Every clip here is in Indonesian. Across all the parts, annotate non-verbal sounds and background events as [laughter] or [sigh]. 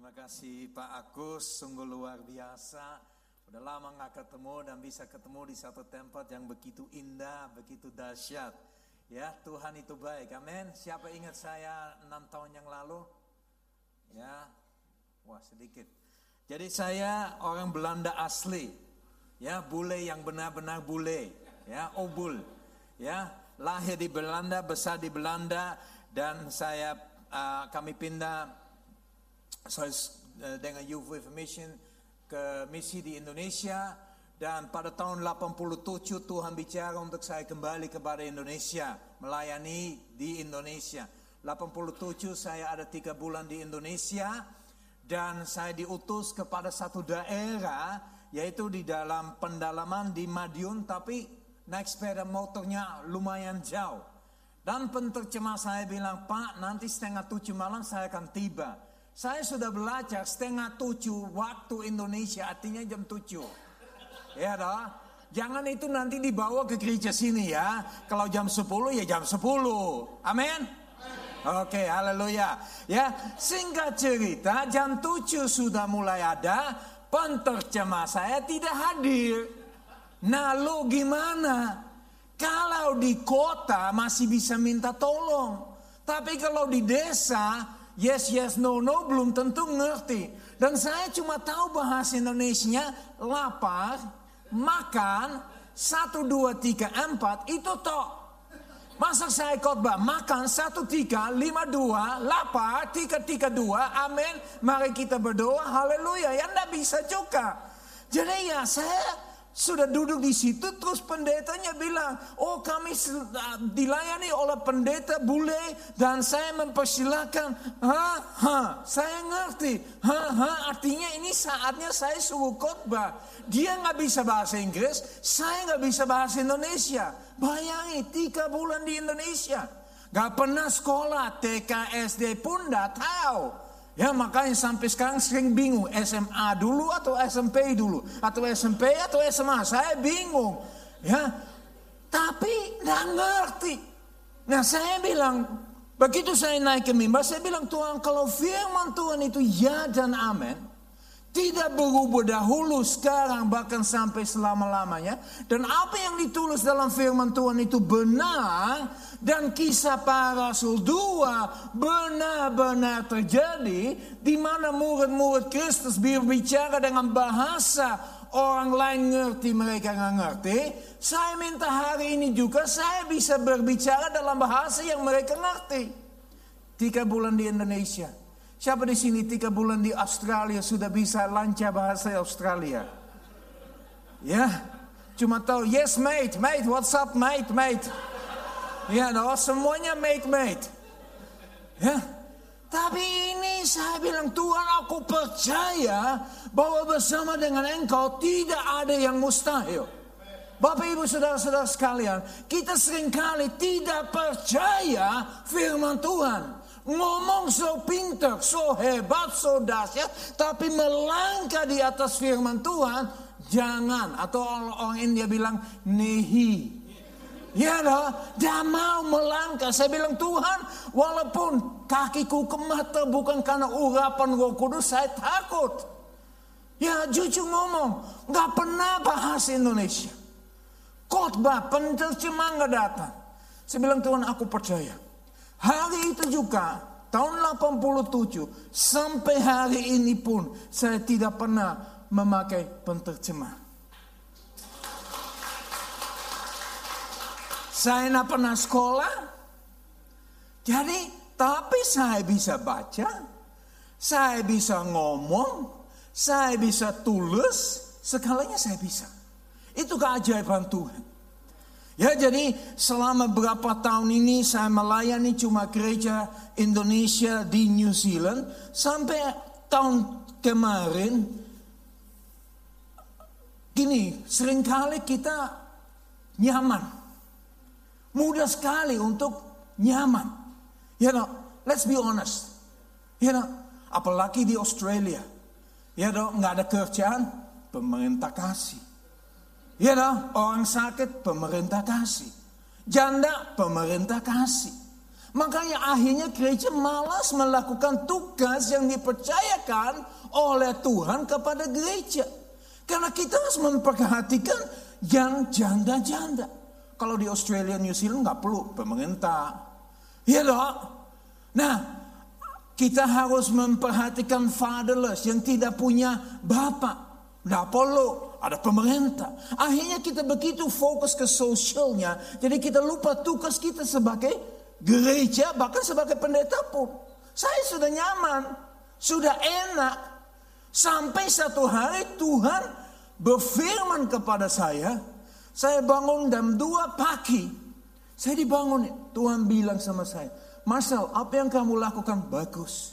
Terima kasih Pak Agus, sungguh luar biasa. Udah lama nggak ketemu dan bisa ketemu di satu tempat yang begitu indah, begitu dahsyat. Ya, Tuhan itu baik. Amin. Siapa ingat saya enam tahun yang lalu? Ya, wah sedikit. Jadi saya orang Belanda asli. Ya, bule yang benar-benar bule. Ya, obul. Ya, lahir di Belanda, besar di Belanda dan saya uh, kami pindah saya uh, dengan Youth with ke misi di Indonesia. Dan pada tahun 87 Tuhan bicara untuk saya kembali kepada Indonesia melayani di Indonesia. 87 saya ada tiga bulan di Indonesia dan saya diutus kepada satu daerah yaitu di dalam pendalaman di Madiun tapi naik sepeda motornya lumayan jauh. Dan penterjemah saya bilang Pak nanti setengah tujuh malam saya akan tiba saya sudah belajar setengah tujuh waktu Indonesia, artinya jam tujuh. Ya dah. Jangan itu nanti dibawa ke gereja sini ya. Kalau jam sepuluh ya jam sepuluh. Amin. Oke, okay, haleluya. Ya, singkat cerita jam tujuh sudah mulai ada, penterjemah saya tidak hadir. Nah, lo gimana? Kalau di kota masih bisa minta tolong. Tapi kalau di desa yes yes no no belum tentu ngerti. Dan saya cuma tahu bahasa Indonesia lapar, makan, satu dua tiga empat itu toh. Masa saya khotbah makan satu tiga lima dua lapar tiga tiga dua amin. Mari kita berdoa haleluya. Ya tidak bisa juga. Jadi ya saya sudah duduk di situ terus pendetanya bilang, "Oh, kami ah, dilayani oleh pendeta bule dan saya mempersilahkan." Ha, ha, saya ngerti. Ha, ha, artinya ini saatnya saya suruh khotbah. Dia nggak bisa bahasa Inggris, saya nggak bisa bahasa Indonesia. Bayangi tiga bulan di Indonesia, gak pernah sekolah TK SD pun nggak tahu. Ya makanya sampai sekarang sering bingung SMA dulu atau SMP dulu? Atau SMP atau SMA saya bingung. Ya tapi nggak ngerti. Nah saya bilang begitu saya naik ke mimbar saya bilang Tuhan kalau firman Tuhan itu ya dan amin tidak berubah dahulu sekarang bahkan sampai selama-lamanya dan apa yang ditulis dalam firman Tuhan itu benar dan kisah para rasul dua benar-benar terjadi di mana murid-murid Kristus berbicara dengan bahasa orang lain ngerti mereka nggak ngerti. Saya minta hari ini juga saya bisa berbicara dalam bahasa yang mereka ngerti. Tiga bulan di Indonesia. Siapa di sini tiga bulan di Australia sudah bisa lancar bahasa Australia? Ya, cuma tahu yes mate, mate, what's up mate, mate. Ya, no, semuanya mate-mate. Ya. Tapi ini saya bilang Tuhan aku percaya bahwa bersama dengan engkau tidak ada yang mustahil. Bapak ibu saudara-saudara sekalian, kita sering kali tidak percaya firman Tuhan. Ngomong so pintar, so hebat, so dahsyat, tapi melangkah di atas firman Tuhan, jangan. Atau orang India bilang nehi. Ya loh, dia mau melangkah. Saya bilang Tuhan, walaupun kakiku kemata bukan karena urapan roh kudus, saya takut. Ya jujur ngomong, nggak pernah bahas Indonesia. Khotbah, penerjemah nggak datang. Saya bilang Tuhan aku percaya. Hari itu juga, tahun 87, sampai hari ini pun saya tidak pernah memakai penterjemah. Saya tidak pernah sekolah. Jadi, tapi saya bisa baca. Saya bisa ngomong. Saya bisa tulis. Segalanya saya bisa. Itu keajaiban Tuhan. Ya jadi selama berapa tahun ini saya melayani cuma gereja Indonesia di New Zealand. Sampai tahun kemarin. Gini, sering kali kita nyaman. Mudah sekali untuk nyaman. You know, let's be honest. You know, apalagi di Australia. Ya know, nggak ada kerjaan, pemerintah kasih. Ya know, orang sakit, pemerintah kasih. Janda, pemerintah kasih. Makanya akhirnya gereja malas melakukan tugas yang dipercayakan oleh Tuhan kepada gereja. Karena kita harus memperhatikan yang janda-janda. Kalau di Australia, New Zealand nggak perlu pemerintah. Iya dong. Nah, kita harus memperhatikan fatherless yang tidak punya bapak. Nggak perlu ada pemerintah. Akhirnya kita begitu fokus ke sosialnya. Jadi kita lupa tugas kita sebagai gereja bahkan sebagai pendeta pun saya sudah nyaman, sudah enak. Sampai satu hari Tuhan berfirman kepada saya, saya bangun jam dua pagi. Saya dibangun, Tuhan bilang sama saya, Marcel, apa yang kamu lakukan bagus.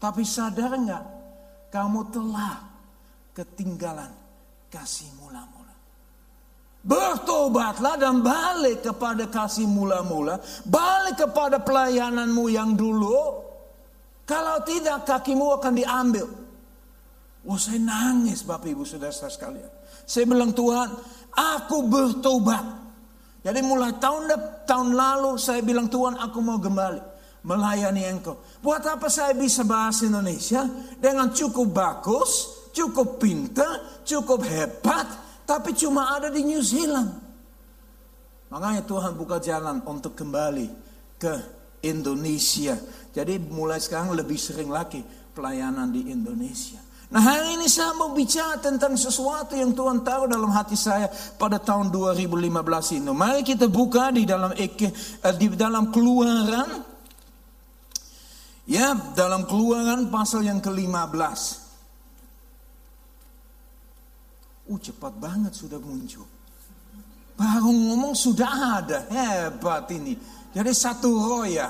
Tapi sadar nggak, kamu telah ketinggalan kasih mulamu. Bertobatlah dan balik kepada kasih mula-mula. Balik kepada pelayananmu yang dulu. Kalau tidak kakimu akan diambil. Wah saya nangis Bapak Ibu Saudara sekalian. Saya bilang Tuhan aku bertobat. Jadi mulai tahun tahun lalu saya bilang Tuhan aku mau kembali melayani engkau. Buat apa saya bisa bahasa Indonesia dengan cukup bagus, cukup pintar, cukup hebat, tapi cuma ada di New Zealand. Makanya Tuhan buka jalan untuk kembali ke Indonesia. Jadi mulai sekarang lebih sering lagi pelayanan di Indonesia. Nah hari ini saya mau bicara tentang sesuatu yang Tuhan taruh dalam hati saya pada tahun 2015 ini. Mari kita buka di dalam eh, di dalam keluaran. Ya, dalam keluaran pasal yang ke-15. Uh cepat banget sudah muncul. Baru ngomong sudah ada. Hebat ini. Jadi satu roh ya.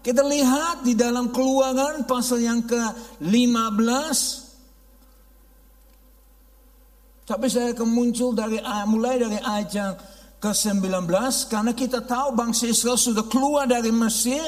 Kita lihat di dalam keluaran pasal yang ke-15. Tapi saya akan muncul dari mulai dari ayat ke-19 karena kita tahu bangsa Israel sudah keluar dari Mesir.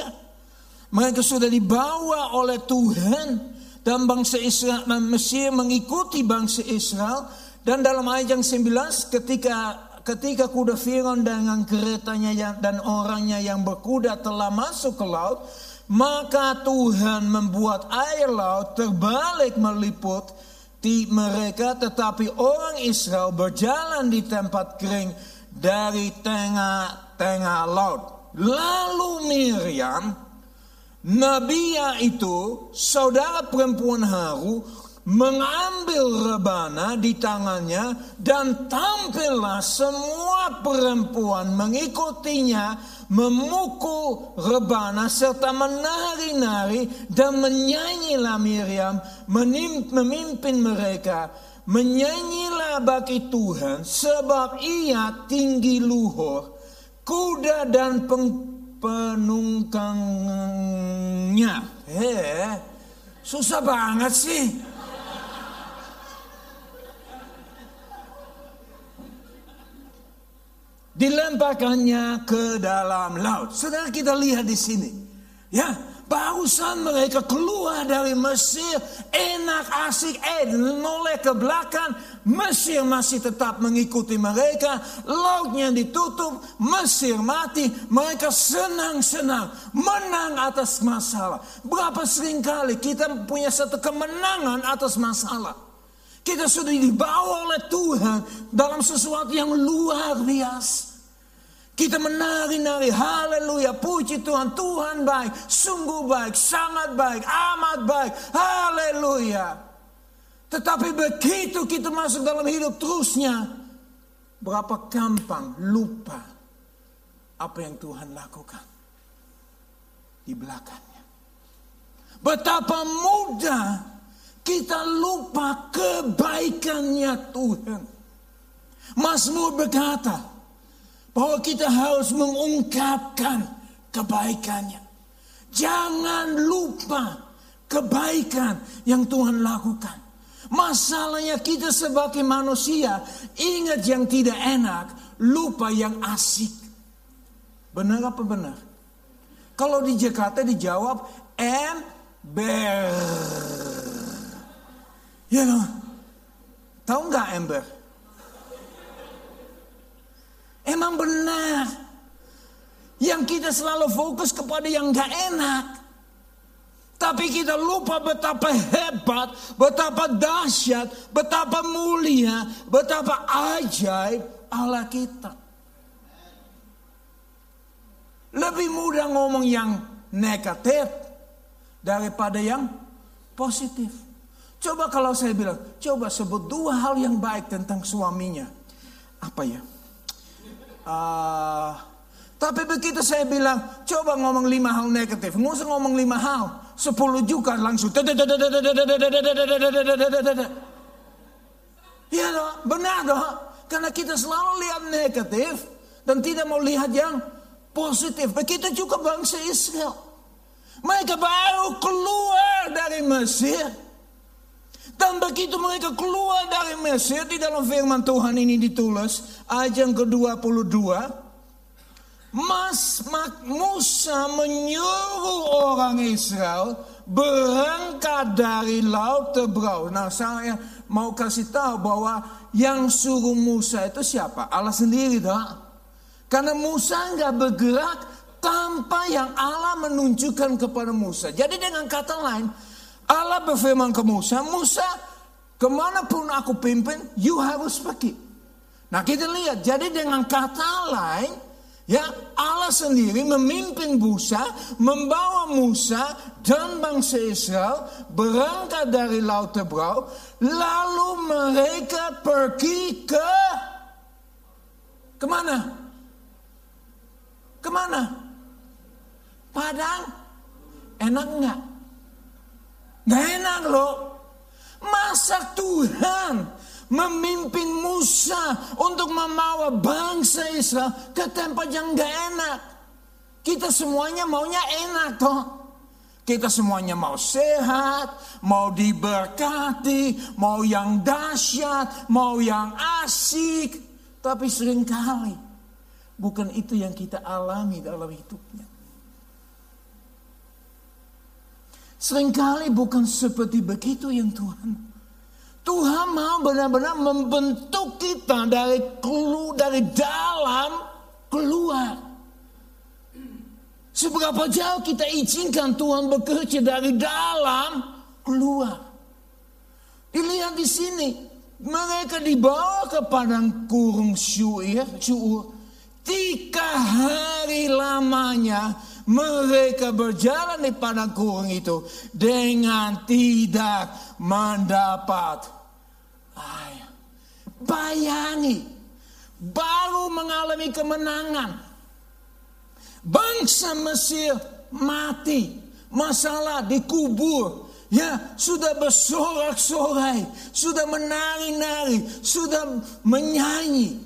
Mereka sudah dibawa oleh Tuhan dan bangsa Israel Mesir mengikuti bangsa Israel. Dan dalam ayat yang 19 ketika ketika kuda Firaun dengan keretanya dan orangnya yang berkuda telah masuk ke laut maka Tuhan membuat air laut terbalik meliput di mereka. Tetapi orang Israel berjalan di tempat kering dari tengah-tengah laut. Lalu Miriam Nabia itu, saudara perempuan Haru, mengambil rebana di tangannya dan tampillah semua perempuan mengikutinya memukul rebana serta menari-nari dan menyanyilah Miriam memimpin mereka. Menyanyilah bagi Tuhan sebab ia tinggi luhur kuda dan peng penungkangnya. Eh, susah banget sih. Dilemparkannya ke dalam laut. Saudara kita lihat di sini. Ya, Barusan mereka keluar dari Mesir, enak asik, eh noleh ke belakang, Mesir masih tetap mengikuti mereka, lautnya ditutup, Mesir mati, mereka senang-senang, menang atas masalah. Berapa sering kali kita punya satu kemenangan atas masalah. Kita sudah dibawa oleh Tuhan dalam sesuatu yang luar biasa. Kita menari-nari, haleluya, puji Tuhan, Tuhan baik, sungguh baik, sangat baik, amat baik, haleluya. Tetapi begitu kita masuk dalam hidup terusnya, berapa gampang lupa apa yang Tuhan lakukan di belakangnya. Betapa mudah kita lupa kebaikannya Tuhan. Mazmur berkata, bahwa kita harus mengungkapkan kebaikannya. Jangan lupa kebaikan yang Tuhan lakukan. Masalahnya kita sebagai manusia ingat yang tidak enak, lupa yang asik. Benar apa benar? Kalau di Jakarta dijawab ember. Ya, you know, tahu nggak ember? Emang benar. Yang kita selalu fokus kepada yang gak enak. Tapi kita lupa betapa hebat, betapa dahsyat, betapa mulia, betapa ajaib Allah kita. Lebih mudah ngomong yang negatif daripada yang positif. Coba kalau saya bilang, coba sebut dua hal yang baik tentang suaminya. Apa ya? Uh, tapi begitu saya bilang, coba ngomong lima hal negatif. Nggak usah ngomong lima hal. Sepuluh juga langsung. Iya dong, benar dong. Karena kita selalu lihat negatif dan tidak mau lihat yang positif. Begitu juga bangsa Israel. Mereka baru keluar dari Mesir. Dan begitu mereka keluar dari Mesir di dalam firman Tuhan ini ditulis ayat yang ke-22 Mas Musa menyuruh orang Israel berangkat dari laut Tebrau. Nah saya mau kasih tahu bahwa yang suruh Musa itu siapa? Allah sendiri tak? Karena Musa nggak bergerak tanpa yang Allah menunjukkan kepada Musa. Jadi dengan kata lain, Allah berfirman ke Musa, Musa ke mana pun aku pimpin, you harus pergi. Nah kita lihat, jadi dengan kata lain, ya Allah sendiri memimpin Musa, membawa Musa dan bangsa Israel berangkat dari Laut Tebrau, lalu mereka pergi ke ke mana? Ke mana? Padang? Enak enggak? Gak enak loh. Masa Tuhan memimpin Musa untuk membawa bangsa Israel ke tempat yang gak enak. Kita semuanya maunya enak toh. Kita semuanya mau sehat, mau diberkati, mau yang dahsyat, mau yang asik. Tapi sering kali bukan itu yang kita alami dalam hidupnya. Seringkali bukan seperti begitu yang Tuhan. Tuhan mau benar-benar membentuk kita dari kelu, dari dalam keluar. Seberapa jauh kita izinkan Tuhan bekerja dari dalam keluar. Dilihat di sini, mereka dibawa ke padang kurung syuir, syuur. Tiga hari lamanya mereka berjalan di padang kurung itu dengan tidak mendapat air. Bayangi, baru mengalami kemenangan. Bangsa Mesir mati, masalah dikubur. Ya, sudah bersorak-sorai, sudah menari-nari, sudah menyanyi.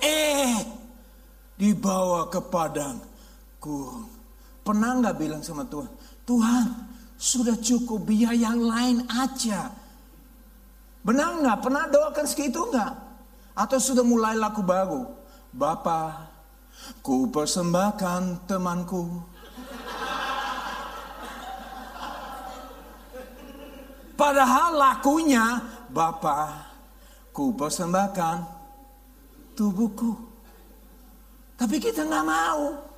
Eh, dibawa ke padang kurung. Pernah nggak bilang sama Tuhan, Tuhan sudah cukup biaya yang lain aja. Benar nggak? Pernah doakan segitu nggak? Atau sudah mulai laku baru? Bapak, ku persembahkan temanku. Padahal lakunya, Bapak, ku persembahkan tubuhku. Tapi kita nggak mau.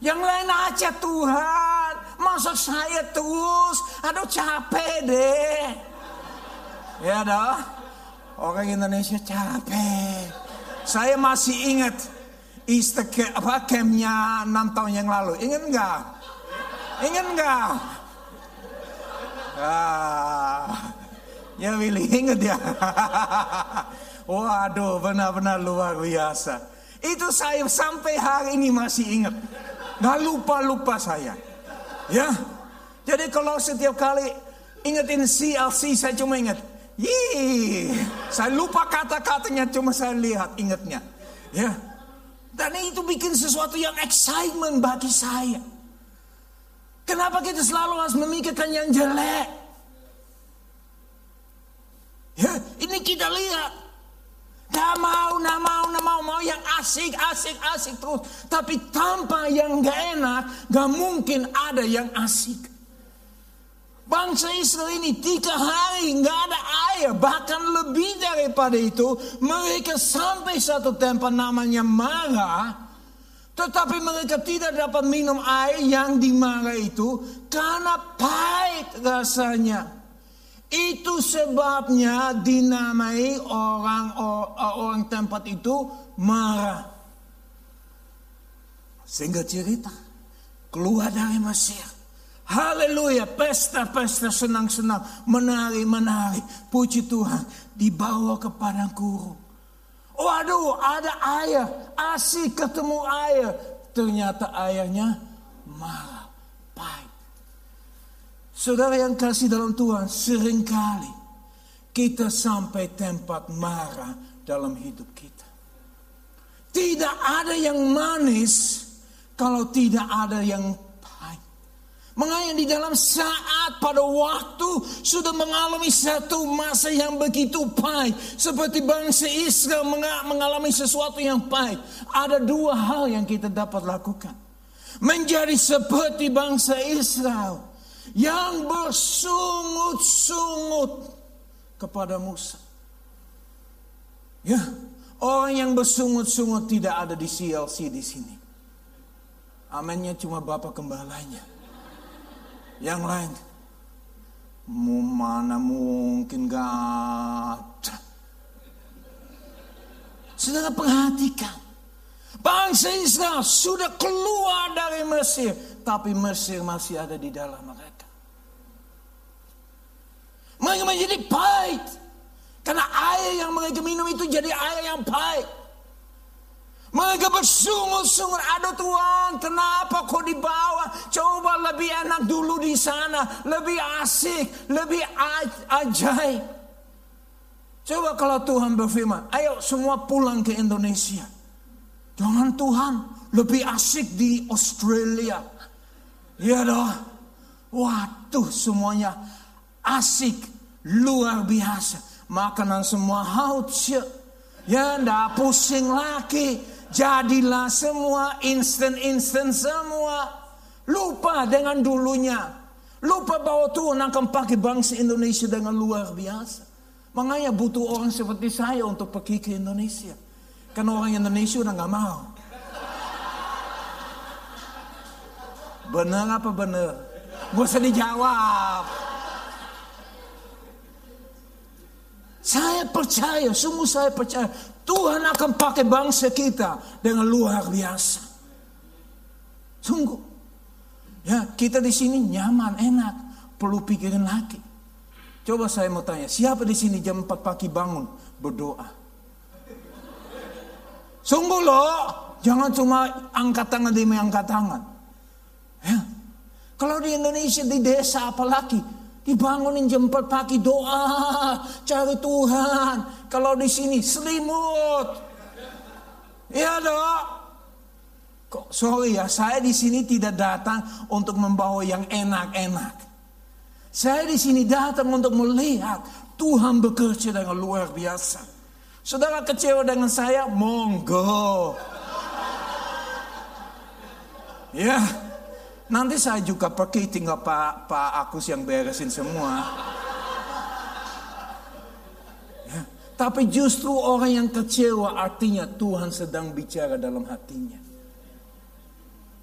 Yang lain aja Tuhan. Masa saya terus. Aduh capek deh. Ya dah. Orang Indonesia capek. Saya masih ingat Easter camp, apa campnya 6 tahun yang lalu. Ingat enggak? Ingat enggak? Ah, ya Willy ingat ya. [laughs] Waduh benar-benar luar biasa. Itu saya sampai hari ini masih ingat. Gak lupa-lupa saya. Ya. Jadi kalau setiap kali ingetin CLC saya cuma ingat. Yee, saya lupa kata-katanya cuma saya lihat ingatnya. Ya. Dan itu bikin sesuatu yang excitement bagi saya. Kenapa kita selalu harus memikirkan yang jelek? Ya, ini kita lihat Gak mau, gak mau, gak mau, mau yang asik, asik, asik terus. Tapi tanpa yang gak enak, gak mungkin ada yang asik. Bangsa Israel ini tiga hari nggak ada air, bahkan lebih daripada itu, mereka sampai satu tempat namanya Marah. Tetapi mereka tidak dapat minum air yang dimarah itu karena pahit rasanya. Itu sebabnya dinamai orang orang tempat itu marah. Sehingga cerita keluar dari Mesir. Haleluya, pesta-pesta senang-senang, menari-menari, puji Tuhan, dibawa ke padang gurun. Waduh, ada ayah, asik ketemu ayah. Ternyata ayahnya marah. Saudara yang kasih dalam Tuhan, sering kali kita sampai tempat marah dalam hidup kita. Tidak ada yang manis kalau tidak ada yang Makanya di dalam saat pada waktu sudah mengalami satu masa yang begitu pahit. Seperti bangsa Israel mengalami sesuatu yang pahit. Ada dua hal yang kita dapat lakukan. Menjadi seperti bangsa Israel. Yang bersungut-sungut kepada Musa. Ya, orang yang bersungut-sungut tidak ada di CLC di sini. Amennya cuma Bapak Gembalanya. Yang lain, mana mungkin gak ada. Saudara perhatikan. Bangsa Israel sudah keluar dari Mesir. Tapi Mesir masih ada di dalam mereka. Mereka menjadi pahit. Karena air yang mereka minum itu jadi air yang pahit. Mereka bersungut-sungut, aduh Tuhan kenapa kau dibawa? Coba lebih enak dulu di sana, lebih asik, lebih ajaib. Coba kalau Tuhan berfirman, ayo semua pulang ke Indonesia. Jangan Tuhan, lebih asik di Australia. Ya doh. Waduh semuanya asik, luar biasa. Makanan semua haut Ya, ndak pusing lagi Jadilah semua instan-instan semua. Lupa dengan dulunya. Lupa bahwa Tuhan akan pakai bangsa Indonesia dengan luar biasa. Makanya butuh orang seperti saya untuk pergi ke Indonesia. Karena orang Indonesia udah gak mau. Benar apa benar? Gak usah dijawab. Saya percaya, sungguh saya percaya Tuhan akan pakai bangsa kita dengan luar biasa. Sungguh. Ya, kita di sini nyaman, enak. Perlu pikirin lagi. Coba saya mau tanya, siapa di sini jam 4 pagi bangun berdoa? Sungguh loh, jangan cuma angkat tangan demi angkat tangan. Ya. Kalau di Indonesia di desa apalagi Dibangunin jam 4 pagi doa, cari Tuhan. Kalau di sini selimut. Iya dok. Kok sorry ya, saya di sini tidak datang untuk membawa yang enak-enak. Saya di sini datang untuk melihat Tuhan bekerja dengan luar biasa. Saudara kecewa dengan saya, monggo. Ya, Nanti saya juga pergi tinggal Pak Pak Agus yang beresin semua. Ya. Tapi justru orang yang kecewa artinya Tuhan sedang bicara dalam hatinya.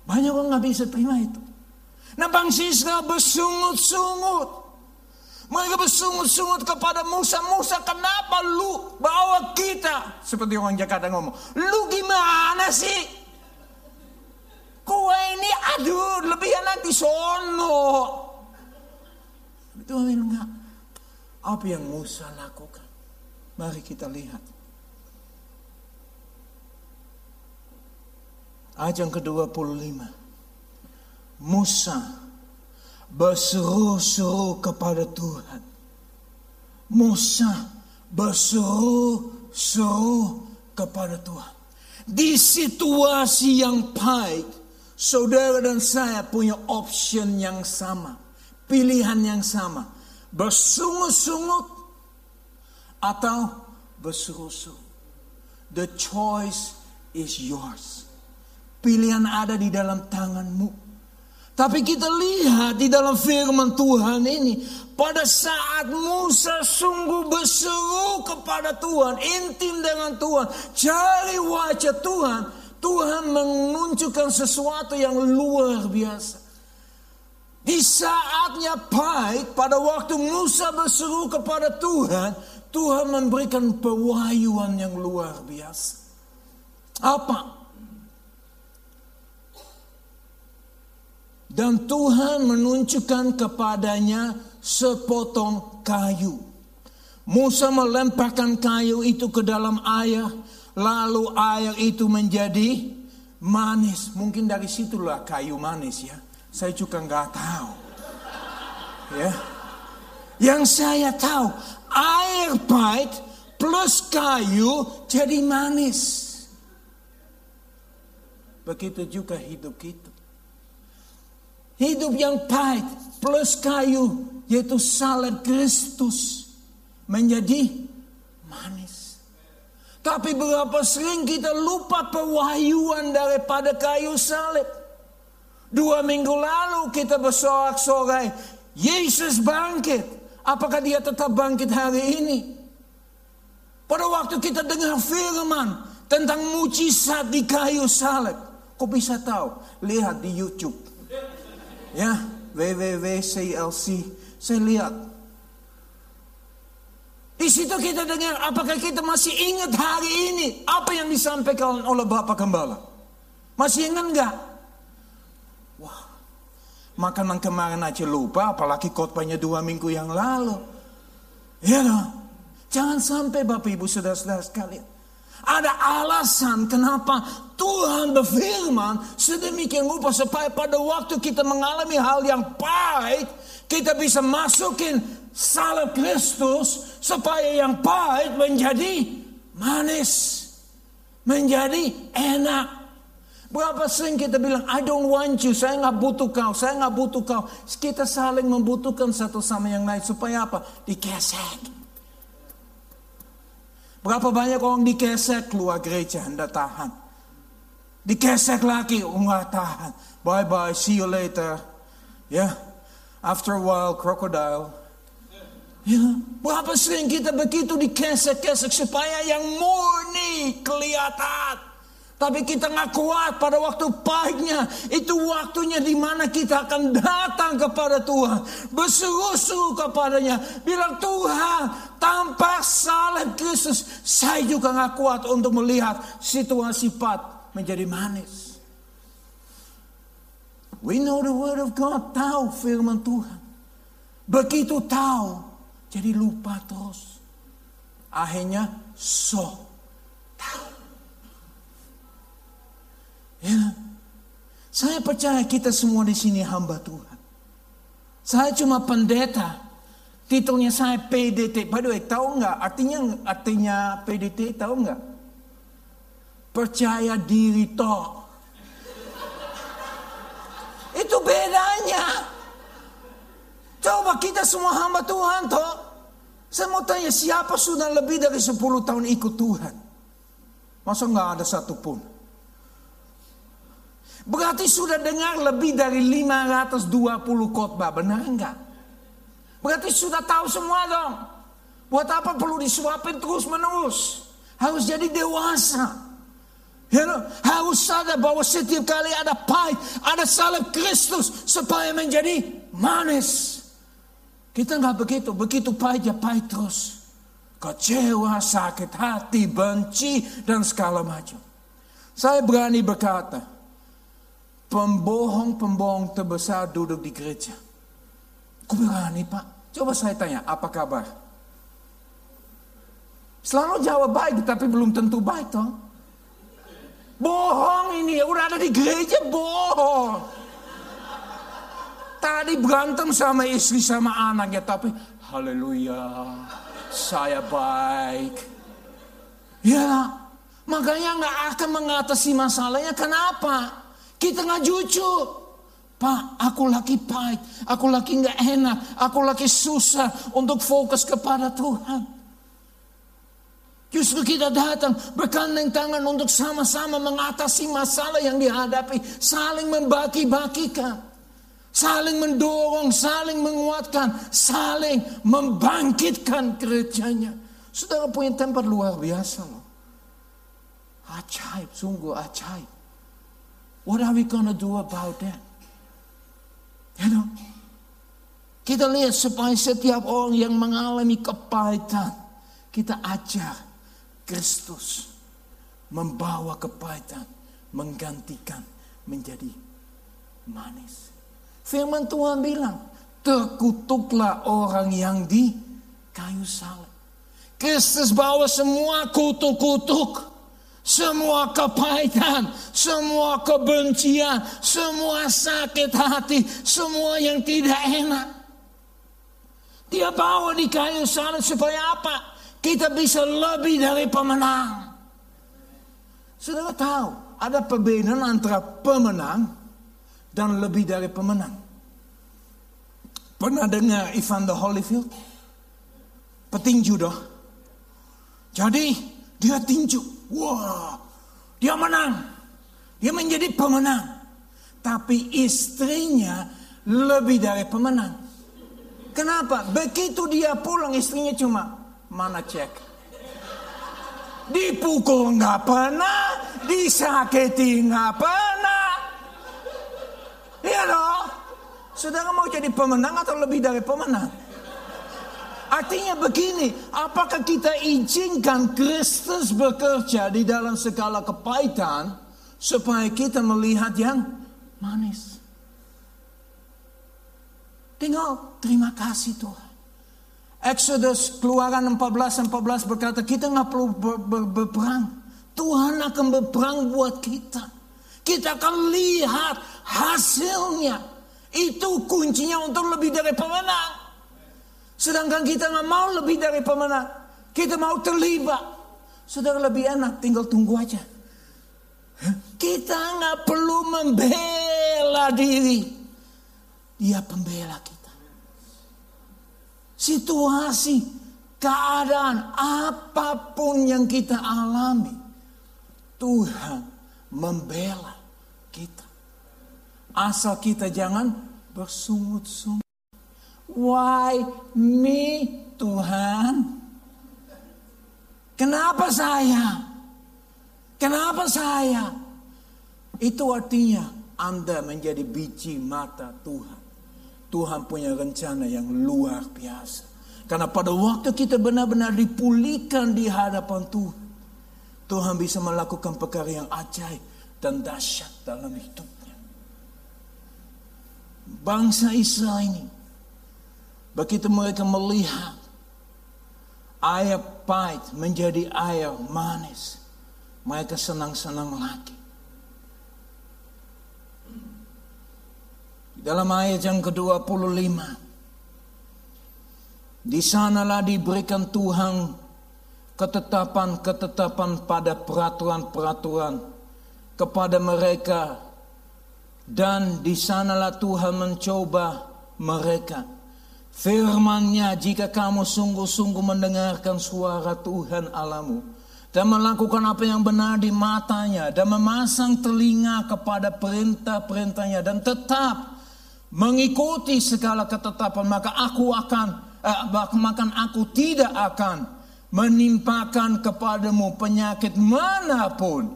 Banyak orang nggak bisa terima itu. Nah bangsa Israel bersungut-sungut. Mereka bersungut-sungut kepada Musa. Musa kenapa lu bawa kita? Seperti orang Jakarta ngomong. Lu gimana sih? Kue ini aduh lebih enak di sono. Itu enggak. Apa yang Musa lakukan? Mari kita lihat. Ayat yang ke-25. Musa berseru-seru kepada Tuhan. Musa berseru-seru kepada Tuhan. Di situasi yang baik, Saudara dan saya punya option yang sama, pilihan yang sama. Bersungut-sungut atau bersuruh-suruh. The choice is yours. Pilihan ada di dalam tanganmu. Tapi kita lihat di dalam firman Tuhan ini. Pada saat Musa sungguh berseru kepada Tuhan. Intim dengan Tuhan. Cari wajah Tuhan. Tuhan menunjukkan sesuatu yang luar biasa. Di saatnya pahit, pada waktu Musa berseru kepada Tuhan, Tuhan memberikan pewahyuan yang luar biasa. Apa? Dan Tuhan menunjukkan kepadanya sepotong kayu. Musa melemparkan kayu itu ke dalam air, lalu air itu menjadi manis. Mungkin dari situlah kayu manis ya. Saya juga nggak tahu. Ya. Yang saya tahu, air pahit plus kayu jadi manis. Begitu juga hidup kita. Hidup yang pahit plus kayu yaitu salib Kristus menjadi manis. Tapi berapa sering kita lupa pewahyuan daripada kayu salib. Dua minggu lalu kita bersorak-sorai, Yesus bangkit. Apakah dia tetap bangkit hari ini? Pada waktu kita dengar firman tentang mujizat di kayu salib. Kok bisa tahu? Lihat di YouTube. Ya, www.clc. Saya lihat. Di situ kita dengar, apakah kita masih ingat hari ini apa yang disampaikan oleh Bapak Gembala? Masih ingat enggak? Makanan kemarin aja lupa, apalagi khotbahnya dua minggu yang lalu. Ya loh. Jangan sampai Bapak Ibu Saudara-saudara sekalian. Ada alasan kenapa Tuhan berfirman sedemikian rupa supaya pada waktu kita mengalami hal yang pahit, kita bisa masukin salib Kristus supaya yang pahit menjadi manis. Menjadi enak. Berapa sering kita bilang, I don't want you, saya nggak butuh kau, saya nggak butuh kau. Kita saling membutuhkan satu sama yang lain supaya apa? Dikesek. Berapa banyak orang dikesek keluar gereja, anda tahan. Dikesek lagi, enggak tahan. Bye bye, see you later. Ya, yeah. After a while, crocodile. Ya, berapa sering kita begitu dikesek-kesek supaya yang murni kelihatan. Tapi kita nggak kuat pada waktu pahitnya. Itu waktunya di mana kita akan datang kepada Tuhan. Berseru-seru kepadanya. Bilang Tuhan tanpa salib Kristus. Saya juga nggak kuat untuk melihat situasi pat menjadi manis. We know the word of God. Tahu firman Tuhan. Begitu tahu. Jadi lupa terus. Akhirnya so Ya. Saya percaya kita semua di sini hamba Tuhan. Saya cuma pendeta. Titelnya saya PDT. By the way, tahu nggak artinya artinya PDT tahu nggak? Percaya diri toh. Itu Coba kita semua hamba Tuhan toh. Saya mau tanya siapa sudah lebih dari 10 tahun ikut Tuhan? Masa nggak ada satupun? Berarti sudah dengar lebih dari 520 khotbah, benar enggak? Berarti sudah tahu semua dong. Buat apa perlu disuapin terus menerus? Harus jadi dewasa. You harus sadar bahwa setiap kali ada pahit, ada salib Kristus supaya menjadi manis. Kita nggak begitu, begitu pahit ya pahit terus. Kecewa, sakit hati, benci, dan segala macam. Saya berani berkata, Pembohong-pembohong terbesar duduk di gereja. Kok berani pak? Coba saya tanya, apa kabar? Selalu jawab baik, tapi belum tentu baik toh. Bohong ini, udah ada di gereja bohong. Tadi berantem sama istri sama anaknya, tapi haleluya, saya baik. Ya, makanya nggak akan mengatasi masalahnya. Kenapa? Kita nggak jujur. Pak, aku lagi pahit, aku lagi nggak enak, aku lagi susah untuk fokus kepada Tuhan. Justru kita datang berkandeng tangan untuk sama-sama mengatasi masalah yang dihadapi, saling membagi-bagikan, saling mendorong, saling menguatkan, saling membangkitkan gerejanya. Saudara punya tempat luar biasa loh. Ajaib, sungguh ajaib. What are we gonna do about that? You know? Kita lihat supaya setiap orang yang mengalami kepahitan, kita ajar Kristus membawa kepahitan, menggantikan menjadi manis. Firman Tuhan bilang, terkutuklah orang yang di kayu salib. Kristus bawa semua kutuk-kutuk. Semua kepahitan, semua kebencian, semua sakit hati, semua yang tidak enak. Dia bawa di kayu salib supaya apa? Kita bisa lebih dari pemenang. Saudara tahu, ada perbedaan antara pemenang dan lebih dari pemenang. Pernah dengar Ivan the Holyfield? Petinju doh. Jadi dia tinju. Wah, dia menang. Dia menjadi pemenang. Tapi istrinya lebih dari pemenang. Kenapa? Begitu dia pulang istrinya cuma mana cek. Dipukul nggak pernah, disakiti nggak pernah. Iya dong. Saudara mau jadi pemenang atau lebih dari pemenang? Artinya begini, apakah kita izinkan Kristus bekerja di dalam segala kepahitan supaya kita melihat yang manis? Tinggal terima kasih Tuhan. Exodus keluaran 14 14 berkata kita nggak perlu ber, ber, berperang. Tuhan akan berperang buat kita. Kita akan lihat hasilnya. Itu kuncinya untuk lebih dari pemenang. Sedangkan kita nggak mau lebih dari pemenang. Kita mau terlibat. Sudah lebih enak, tinggal tunggu aja. Kita nggak perlu membela diri. Dia pembela kita. Situasi, keadaan, apa pun yang kita alami. Tuhan membela kita. Asal kita jangan bersungut-sungut. Why me Tuhan? Kenapa saya? Kenapa saya? Itu artinya Anda menjadi biji mata Tuhan. Tuhan punya rencana yang luar biasa. Karena pada waktu kita benar-benar dipulihkan di hadapan Tuhan. Tuhan bisa melakukan perkara yang ajaib dan dahsyat dalam hidupnya. Bangsa Israel ini Begitu mereka melihat air pahit menjadi air manis, mereka senang-senang lagi. Dalam ayat yang ke-25, di sanalah diberikan Tuhan ketetapan-ketetapan pada peraturan-peraturan kepada mereka. Dan di sanalah Tuhan mencoba mereka. Firmannya jika kamu sungguh-sungguh mendengarkan suara Tuhan Alamu dan melakukan apa yang benar di matanya dan memasang telinga kepada perintah-perintahnya dan tetap mengikuti segala ketetapan maka aku akan eh, maka aku tidak akan menimpakan kepadamu penyakit mana pun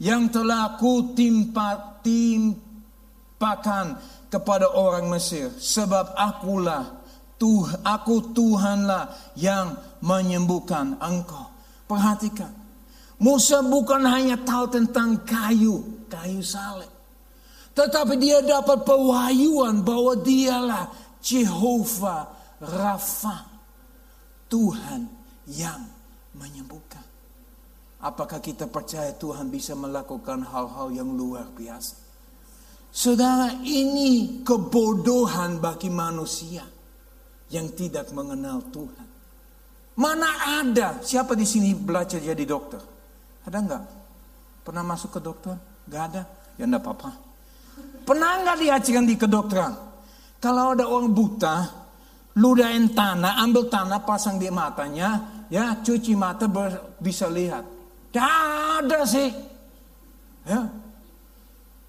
yang telah ku timpa, timpakan kepada orang Mesir sebab akulah Tuh, aku Tuhanlah yang menyembuhkan engkau. Perhatikan. Musa bukan hanya tahu tentang kayu, kayu salib. Tetapi dia dapat pewahyuan bahwa dialah Jehovah Rafa. Tuhan yang menyembuhkan. Apakah kita percaya Tuhan bisa melakukan hal-hal yang luar biasa? Saudara, ini kebodohan bagi manusia yang tidak mengenal Tuhan. Mana ada? Siapa di sini belajar jadi dokter? Ada nggak? Pernah masuk ke dokter? Gak ada? Ya enggak apa-apa. Pernah nggak diajarkan di kedokteran? Kalau ada orang buta, ludahin tanah, ambil tanah, pasang di matanya, ya cuci mata bisa lihat. Gak ada sih. Ya.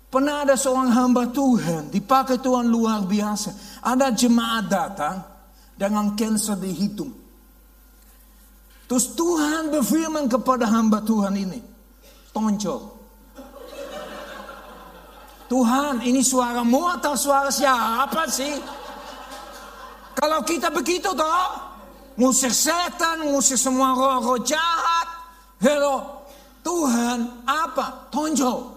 Pernah ada seorang hamba Tuhan, dipakai Tuhan luar biasa. Ada jemaat datang, dengan cancer dihitung. Terus Tuhan berfirman kepada hamba Tuhan ini, toncol. Tuhan ini suaramu atau suara siapa sih? Kalau kita begitu toh, ngusir setan, ngusir semua roh-roh jahat. Hello, Tuhan apa? Tonjol.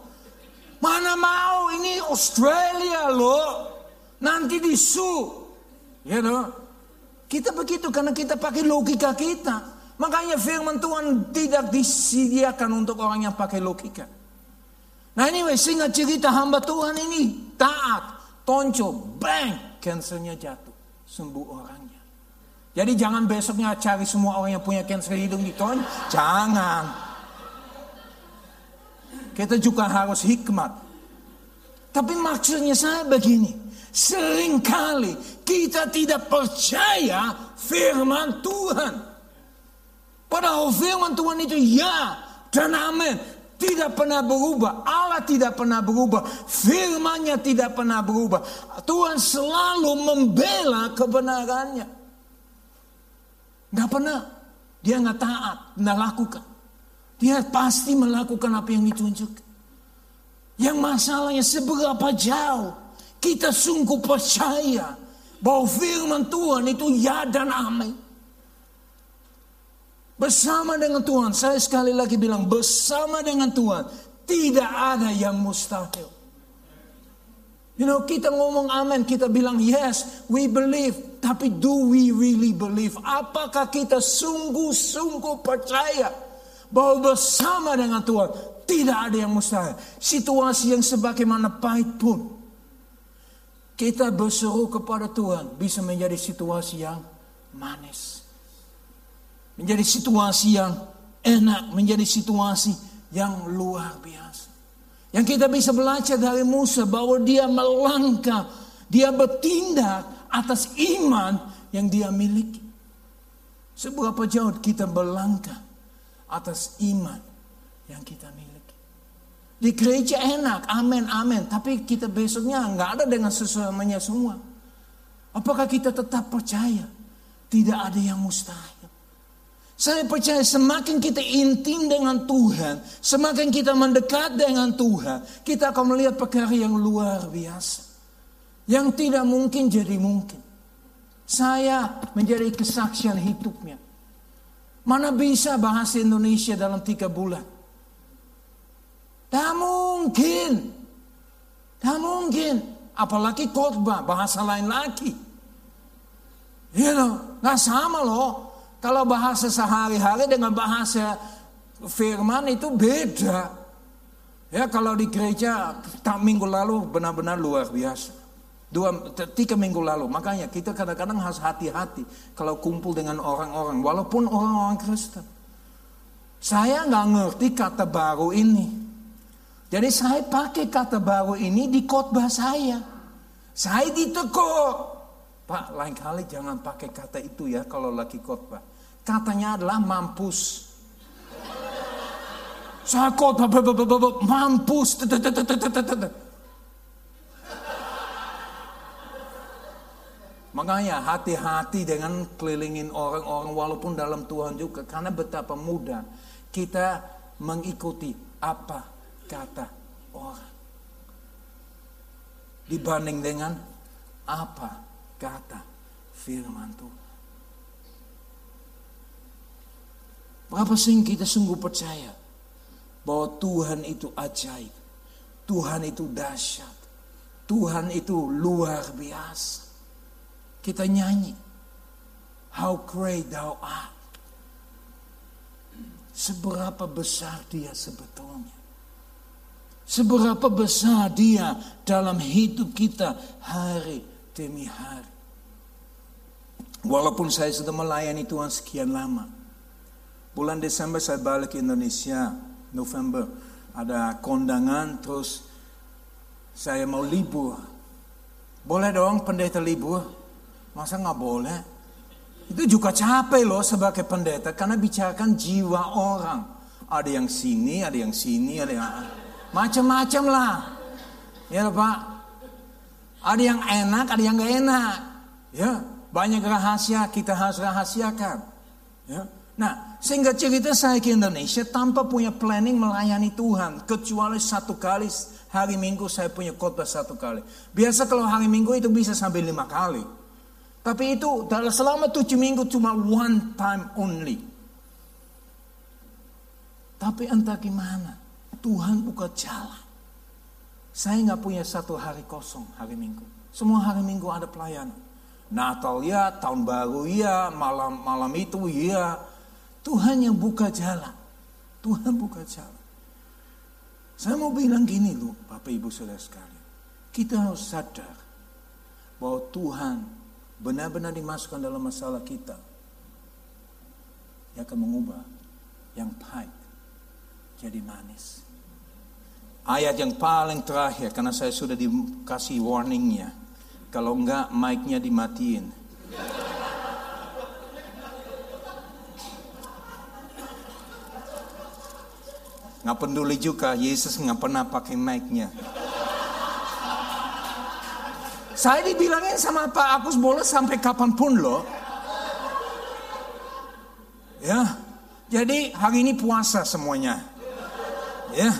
Mana mau ini Australia loh. Nanti disu. Ya know? Kita begitu karena kita pakai logika kita. Makanya firman Tuhan tidak disediakan untuk orang yang pakai logika. Nah anyway, singkat cerita hamba Tuhan ini taat, tonco, bang, cancernya jatuh, sembuh orangnya. Jadi jangan besoknya cari semua orang yang punya cancer hidung di ton, jangan. Kita juga harus hikmat. Tapi maksudnya saya begini, sering kali kita tidak percaya firman Tuhan. Padahal firman Tuhan itu ya dan amin. Tidak pernah berubah. Allah tidak pernah berubah. Firmannya tidak pernah berubah. Tuhan selalu membela kebenarannya. Gak pernah. Dia gak taat. Gak lakukan. Dia pasti melakukan apa yang ditunjukkan. Yang masalahnya seberapa jauh kita sungguh percaya bahwa firman Tuhan itu ya dan amin. Bersama dengan Tuhan, saya sekali lagi bilang bersama dengan Tuhan tidak ada yang mustahil. You know, kita ngomong amin, kita bilang yes, we believe. Tapi do we really believe? Apakah kita sungguh-sungguh percaya bahwa bersama dengan Tuhan tidak ada yang mustahil. Situasi yang sebagaimana pahit pun. Kita berseru kepada Tuhan bisa menjadi situasi yang manis menjadi situasi yang enak, menjadi situasi yang luar biasa. Yang kita bisa belajar dari Musa bahwa dia melangkah, dia bertindak atas iman yang dia miliki. Seberapa jauh kita berlangkah atas iman yang kita miliki. Di gereja enak, amin, amin. Tapi kita besoknya nggak ada dengan sesuamanya semua. Apakah kita tetap percaya? Tidak ada yang mustahil. Saya percaya semakin kita intim dengan Tuhan, semakin kita mendekat dengan Tuhan, kita akan melihat perkara yang luar biasa. Yang tidak mungkin jadi mungkin. Saya menjadi kesaksian hidupnya. Mana bisa bahasa Indonesia dalam tiga bulan? Tak mungkin. Tak mungkin. Apalagi khotbah, bahasa lain lagi. You know, gak sama loh. Kalau bahasa sehari-hari dengan bahasa firman itu beda. Ya kalau di gereja tak minggu lalu benar-benar luar biasa. Dua, tiga minggu lalu. Makanya kita kadang-kadang harus hati-hati kalau kumpul dengan orang-orang. Walaupun orang-orang Kristen. Saya nggak ngerti kata baru ini. Jadi saya pakai kata baru ini di khotbah saya. Saya ditegur. Pak, lain kali jangan pakai kata itu ya kalau lagi khotbah. Katanya adalah mampus. Khotbah mampus. Makanya hati-hati dengan kelilingin orang-orang walaupun dalam Tuhan juga. Karena betapa mudah kita mengikuti apa kata orang. Dibanding dengan apa kata firman Tuhan. Berapa sering kita sungguh percaya bahwa Tuhan itu ajaib. Tuhan itu dahsyat. Tuhan itu luar biasa. Kita nyanyi. How great thou art. Seberapa besar dia sebetulnya. Seberapa besar dia dalam hidup kita hari demi hari. Walaupun saya sudah melayani Tuhan sekian lama. Bulan Desember saya balik ke Indonesia. November ada kondangan terus saya mau libur. Boleh dong pendeta libur? Masa nggak boleh? Itu juga capek loh sebagai pendeta karena bicarakan jiwa orang. Ada yang sini, ada yang sini, ada yang macam-macam lah. Ya Pak. Ada yang enak, ada yang gak enak. Ya, banyak rahasia kita harus rahasiakan. Ya. Nah, sehingga cerita saya ke Indonesia tanpa punya planning melayani Tuhan. Kecuali satu kali hari Minggu saya punya khotbah satu kali. Biasa kalau hari Minggu itu bisa sampai lima kali. Tapi itu dalam selama tujuh minggu cuma one time only. Tapi entah gimana, Tuhan buka jalan. Saya nggak punya satu hari kosong hari Minggu. Semua hari Minggu ada pelayanan. Natal ya, tahun baru ya, malam malam itu ya. Tuhan yang buka jalan. Tuhan buka jalan. Saya mau bilang gini loh, Bapak Ibu Saudara sekalian. Kita harus sadar bahwa Tuhan benar-benar dimasukkan dalam masalah kita, yang akan mengubah yang pahit jadi manis. Ayat yang paling terakhir, karena saya sudah dikasih warningnya. Kalau enggak, mic-nya dimatiin. Nggak peduli juga, Yesus nggak pernah pakai mic-nya. Saya dibilangin sama Pak Agus boleh sampai kapan pun loh. Ya, jadi hari ini puasa semuanya. Ya,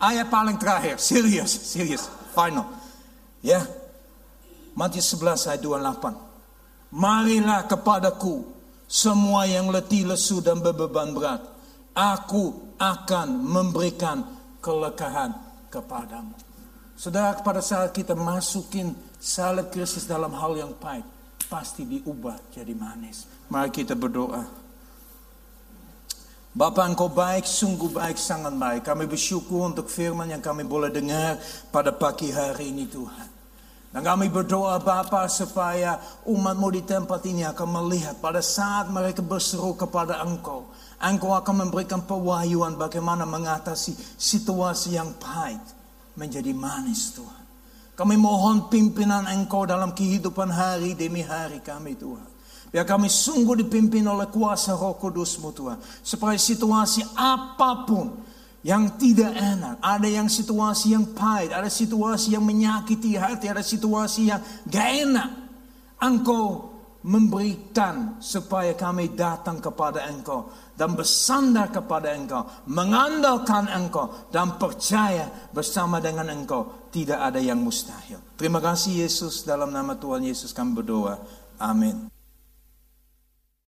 ayat paling terakhir, serius, serius, final. Ya, Matius 11 ayat 28. Marilah kepadaku semua yang letih lesu dan berbeban berat. Aku akan memberikan kelekahan kepadamu. Saudara, pada saat kita masukin salib Kristus dalam hal yang pahit, pasti diubah jadi manis. Mari kita berdoa. Bapak engkau baik, sungguh baik, sangat baik. Kami bersyukur untuk firman yang kami boleh dengar pada pagi hari ini Tuhan. Dan kami berdoa Bapa supaya umatmu di tempat ini akan melihat pada saat mereka berseru kepada Engkau. Engkau akan memberikan pewahyuan bagaimana mengatasi situasi yang pahit menjadi manis Tuhan. Kami mohon pimpinan Engkau dalam kehidupan hari demi hari kami Tuhan. Biar kami sungguh dipimpin oleh kuasa roh kudusmu Tuhan. Supaya situasi apa pun yang tidak enak. Ada yang situasi yang pahit. Ada situasi yang menyakiti hati. Ada situasi yang gak enak. Engkau memberikan supaya kami datang kepada Engkau dan bersandar kepada Engkau, mengandalkan Engkau dan percaya bersama dengan Engkau tidak ada yang mustahil. Terima kasih Yesus dalam nama Tuhan Yesus kami berdoa. Amin.